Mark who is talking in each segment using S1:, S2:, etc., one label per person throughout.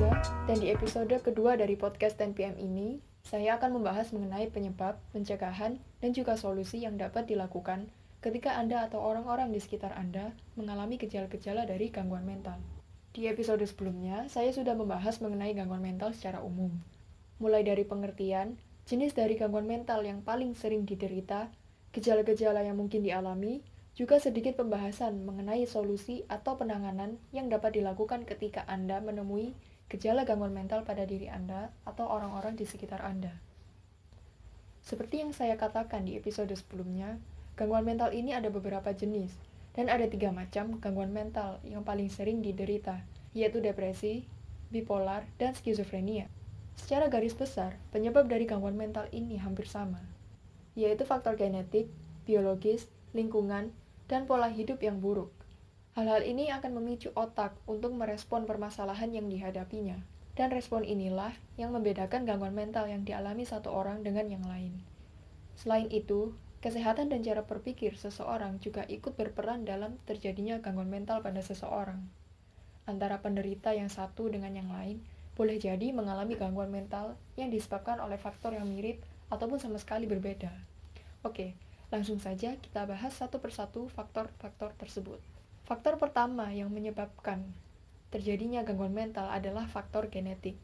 S1: Dan di episode kedua dari podcast 10PM ini, saya akan membahas mengenai penyebab, pencegahan, dan juga solusi yang dapat dilakukan ketika Anda atau orang-orang di sekitar Anda mengalami gejala-gejala dari gangguan mental. Di episode sebelumnya, saya sudah membahas mengenai gangguan mental secara umum, mulai dari pengertian, jenis dari gangguan mental yang paling sering diderita, gejala-gejala yang mungkin dialami, juga sedikit pembahasan mengenai solusi atau penanganan yang dapat dilakukan ketika Anda menemui gejala gangguan mental pada diri Anda atau orang-orang di sekitar Anda. Seperti yang saya katakan di episode sebelumnya, gangguan mental ini ada beberapa jenis, dan ada tiga macam gangguan mental yang paling sering diderita, yaitu depresi, bipolar, dan skizofrenia. Secara garis besar, penyebab dari gangguan mental ini hampir sama, yaitu faktor genetik, biologis, lingkungan, dan pola hidup yang buruk. Hal-hal ini akan memicu otak untuk merespon permasalahan yang dihadapinya, dan respon inilah yang membedakan gangguan mental yang dialami satu orang dengan yang lain. Selain itu, kesehatan dan cara berpikir seseorang juga ikut berperan dalam terjadinya gangguan mental pada seseorang. Antara penderita yang satu dengan yang lain boleh jadi mengalami gangguan mental yang disebabkan oleh faktor yang mirip ataupun sama sekali berbeda. Oke, Langsung saja kita bahas satu persatu faktor-faktor tersebut. Faktor pertama yang menyebabkan terjadinya gangguan mental adalah faktor genetik.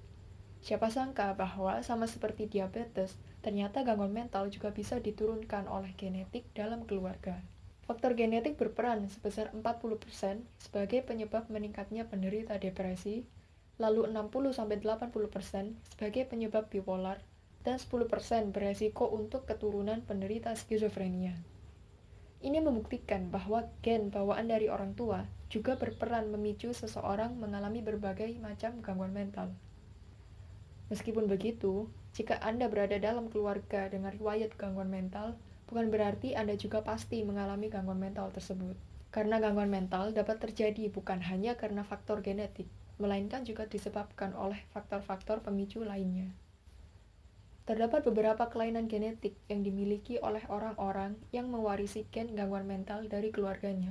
S1: Siapa sangka bahwa sama seperti diabetes, ternyata gangguan mental juga bisa diturunkan oleh genetik dalam keluarga. Faktor genetik berperan sebesar 40% sebagai penyebab meningkatnya penderita depresi, lalu 60-80% sebagai penyebab bipolar, dan 10% beresiko untuk keturunan penderita skizofrenia. Ini membuktikan bahwa gen bawaan dari orang tua juga berperan memicu seseorang mengalami berbagai macam gangguan mental. Meskipun begitu, jika Anda berada dalam keluarga dengan riwayat gangguan mental, bukan berarti Anda juga pasti mengalami gangguan mental tersebut. Karena gangguan mental dapat terjadi bukan hanya karena faktor genetik, melainkan juga disebabkan oleh faktor-faktor pemicu lainnya. Terdapat beberapa kelainan genetik yang dimiliki oleh orang-orang yang mewarisi gen gangguan mental dari keluarganya.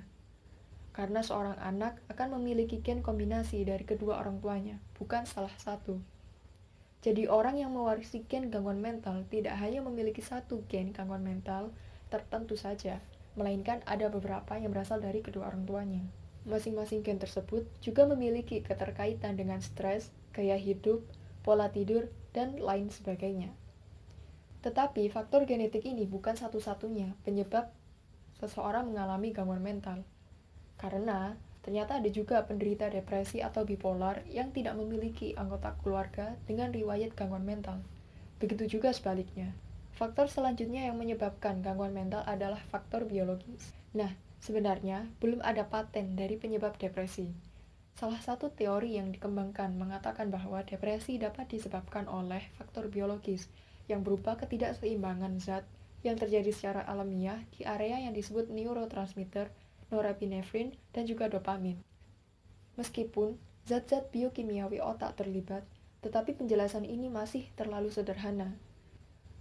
S1: Karena seorang anak akan memiliki gen kombinasi dari kedua orang tuanya, bukan salah satu. Jadi orang yang mewarisi gen gangguan mental tidak hanya memiliki satu gen gangguan mental tertentu saja, melainkan ada beberapa yang berasal dari kedua orang tuanya. Masing-masing gen tersebut juga memiliki keterkaitan dengan stres, gaya hidup, pola tidur, dan lain sebagainya. Tetapi faktor genetik ini bukan satu-satunya penyebab seseorang mengalami gangguan mental. Karena ternyata ada juga penderita depresi atau bipolar yang tidak memiliki anggota keluarga dengan riwayat gangguan mental. Begitu juga sebaliknya. Faktor selanjutnya yang menyebabkan gangguan mental adalah faktor biologis. Nah, sebenarnya belum ada paten dari penyebab depresi. Salah satu teori yang dikembangkan mengatakan bahwa depresi dapat disebabkan oleh faktor biologis, yang berupa ketidakseimbangan zat yang terjadi secara alamiah di area yang disebut neurotransmitter, norepinefrin, dan juga dopamin. Meskipun zat-zat biokimiawi otak terlibat, tetapi penjelasan ini masih terlalu sederhana.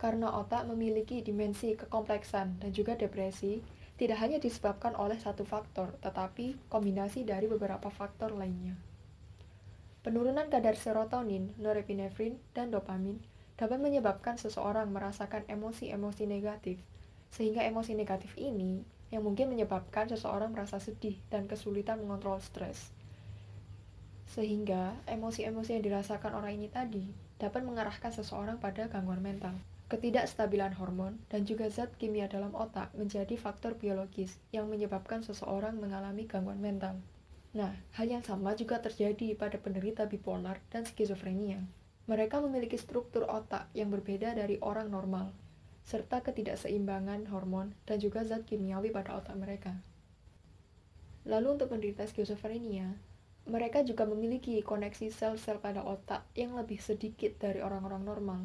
S1: Karena otak memiliki dimensi kekompleksan dan juga depresi, tidak hanya disebabkan oleh satu faktor, tetapi kombinasi dari beberapa faktor lainnya. Penurunan kadar serotonin, norepinefrin, dan dopamin dapat menyebabkan seseorang merasakan emosi-emosi negatif, sehingga emosi negatif ini yang mungkin menyebabkan seseorang merasa sedih dan kesulitan mengontrol stres. Sehingga emosi-emosi yang dirasakan orang ini tadi dapat mengarahkan seseorang pada gangguan mental. Ketidakstabilan hormon dan juga zat kimia dalam otak menjadi faktor biologis yang menyebabkan seseorang mengalami gangguan mental. Nah, hal yang sama juga terjadi pada penderita bipolar dan skizofrenia. Mereka memiliki struktur otak yang berbeda dari orang normal, serta ketidakseimbangan hormon dan juga zat kimiawi pada otak mereka. Lalu untuk penderita skizofrenia, mereka juga memiliki koneksi sel-sel pada otak yang lebih sedikit dari orang-orang normal.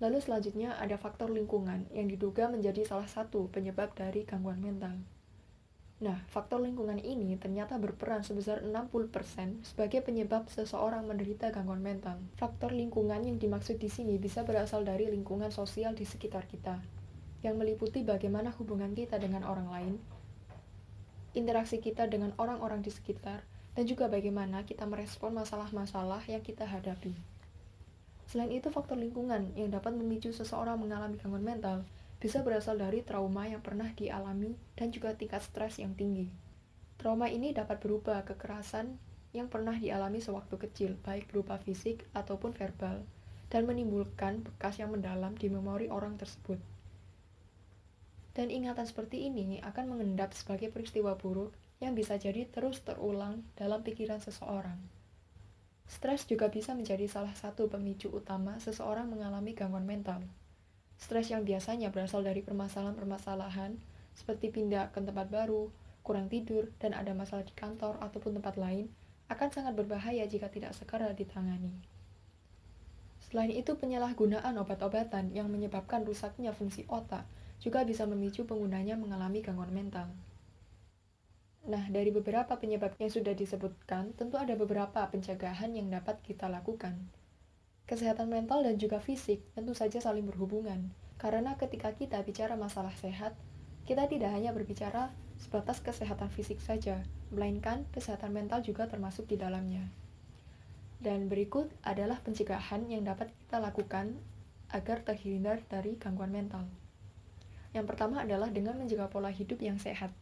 S1: Lalu selanjutnya ada faktor lingkungan yang diduga menjadi salah satu penyebab dari gangguan mental. Nah, faktor lingkungan ini ternyata berperan sebesar 60% sebagai penyebab seseorang menderita gangguan mental. Faktor lingkungan yang dimaksud di sini bisa berasal dari lingkungan sosial di sekitar kita, yang meliputi bagaimana hubungan kita dengan orang lain, interaksi kita dengan orang-orang di sekitar, dan juga bagaimana kita merespon masalah-masalah yang kita hadapi. Selain itu, faktor lingkungan yang dapat memicu seseorang mengalami gangguan mental bisa berasal dari trauma yang pernah dialami dan juga tingkat stres yang tinggi. Trauma ini dapat berubah kekerasan yang pernah dialami sewaktu kecil, baik berupa fisik ataupun verbal, dan menimbulkan bekas yang mendalam di memori orang tersebut. Dan ingatan seperti ini akan mengendap sebagai peristiwa buruk yang bisa jadi terus terulang dalam pikiran seseorang. Stres juga bisa menjadi salah satu pemicu utama seseorang mengalami gangguan mental. Stres yang biasanya berasal dari permasalahan-permasalahan seperti pindah ke tempat baru, kurang tidur, dan ada masalah di kantor ataupun tempat lain akan sangat berbahaya jika tidak segera ditangani. Selain itu, penyalahgunaan obat-obatan yang menyebabkan rusaknya fungsi otak juga bisa memicu penggunanya mengalami gangguan mental. Nah, dari beberapa penyebab yang sudah disebutkan, tentu ada beberapa pencegahan yang dapat kita lakukan. Kesehatan mental dan juga fisik tentu saja saling berhubungan, karena ketika kita bicara masalah sehat, kita tidak hanya berbicara sebatas kesehatan fisik saja, melainkan kesehatan mental juga termasuk di dalamnya. Dan berikut adalah pencegahan yang dapat kita lakukan agar terhindar dari gangguan mental. Yang pertama adalah dengan menjaga pola hidup yang sehat.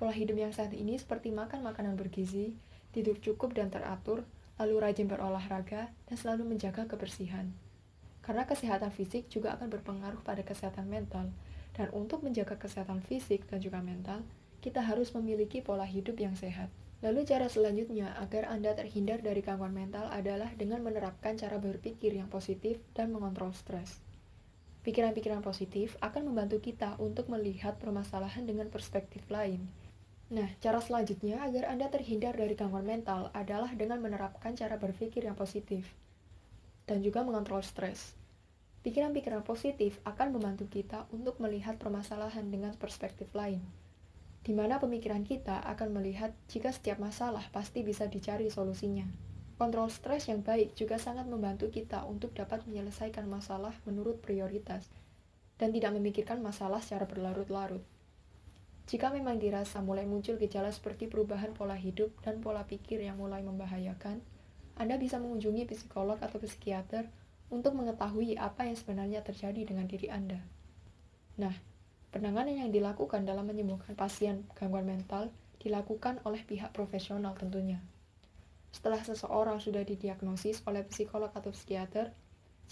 S1: Pola hidup yang sehat ini seperti makan makanan bergizi, tidur cukup dan teratur, lalu rajin berolahraga, dan selalu menjaga kebersihan. Karena kesehatan fisik juga akan berpengaruh pada kesehatan mental, dan untuk menjaga kesehatan fisik dan juga mental, kita harus memiliki pola hidup yang sehat. Lalu cara selanjutnya agar Anda terhindar dari gangguan mental adalah dengan menerapkan cara berpikir yang positif dan mengontrol stres. Pikiran-pikiran positif akan membantu kita untuk melihat permasalahan dengan perspektif lain, Nah, cara selanjutnya agar Anda terhindar dari gangguan mental adalah dengan menerapkan cara berpikir yang positif dan juga mengontrol stres. Pikiran-pikiran positif akan membantu kita untuk melihat permasalahan dengan perspektif lain, di mana pemikiran kita akan melihat jika setiap masalah pasti bisa dicari solusinya. Kontrol stres yang baik juga sangat membantu kita untuk dapat menyelesaikan masalah menurut prioritas dan tidak memikirkan masalah secara berlarut-larut. Jika memang dirasa mulai muncul gejala seperti perubahan pola hidup dan pola pikir yang mulai membahayakan, Anda bisa mengunjungi psikolog atau psikiater untuk mengetahui apa yang sebenarnya terjadi dengan diri Anda. Nah, penanganan yang dilakukan dalam menyembuhkan pasien gangguan mental dilakukan oleh pihak profesional tentunya. Setelah seseorang sudah didiagnosis oleh psikolog atau psikiater,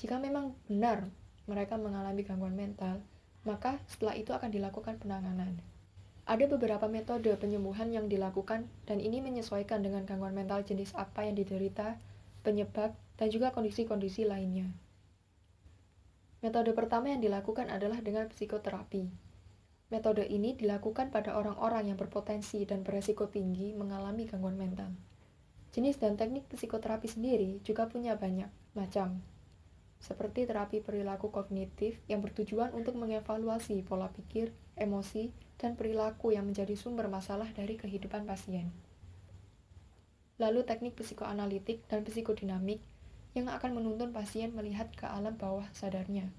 S1: jika memang benar mereka mengalami gangguan mental, maka setelah itu akan dilakukan penanganan. Ada beberapa metode penyembuhan yang dilakukan dan ini menyesuaikan dengan gangguan mental jenis apa yang diderita, penyebab, dan juga kondisi-kondisi lainnya. Metode pertama yang dilakukan adalah dengan psikoterapi. Metode ini dilakukan pada orang-orang yang berpotensi dan beresiko tinggi mengalami gangguan mental. Jenis dan teknik psikoterapi sendiri juga punya banyak macam, seperti terapi perilaku kognitif yang bertujuan untuk mengevaluasi pola pikir, emosi, dan perilaku yang menjadi sumber masalah dari kehidupan pasien. Lalu teknik psikoanalitik dan psikodinamik yang akan menuntun pasien melihat ke alam bawah sadarnya,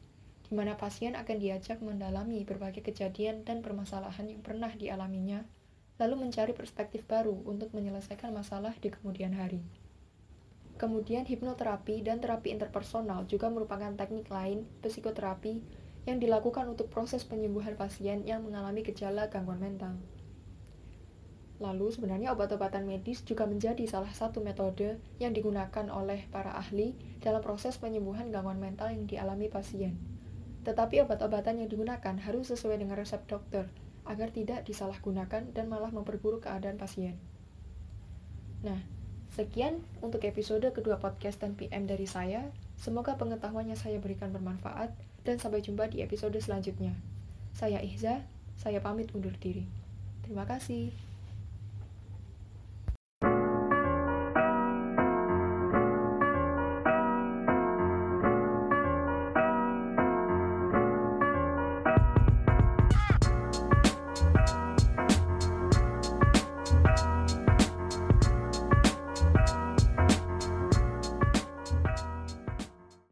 S1: di mana pasien akan diajak mendalami berbagai kejadian dan permasalahan yang pernah dialaminya, lalu mencari perspektif baru untuk menyelesaikan masalah di kemudian hari. Kemudian hipnoterapi dan terapi interpersonal juga merupakan teknik lain psikoterapi yang dilakukan untuk proses penyembuhan pasien yang mengalami gejala gangguan mental. Lalu, sebenarnya obat-obatan medis juga menjadi salah satu metode yang digunakan oleh para ahli dalam proses penyembuhan gangguan mental yang dialami pasien. Tetapi obat-obatan yang digunakan harus sesuai dengan resep dokter agar tidak disalahgunakan dan malah memperburuk keadaan pasien. Nah, sekian untuk episode kedua podcast dan PM dari saya. Semoga pengetahuannya saya berikan bermanfaat dan sampai jumpa di episode selanjutnya. Saya Ihza, saya pamit undur diri. Terima kasih.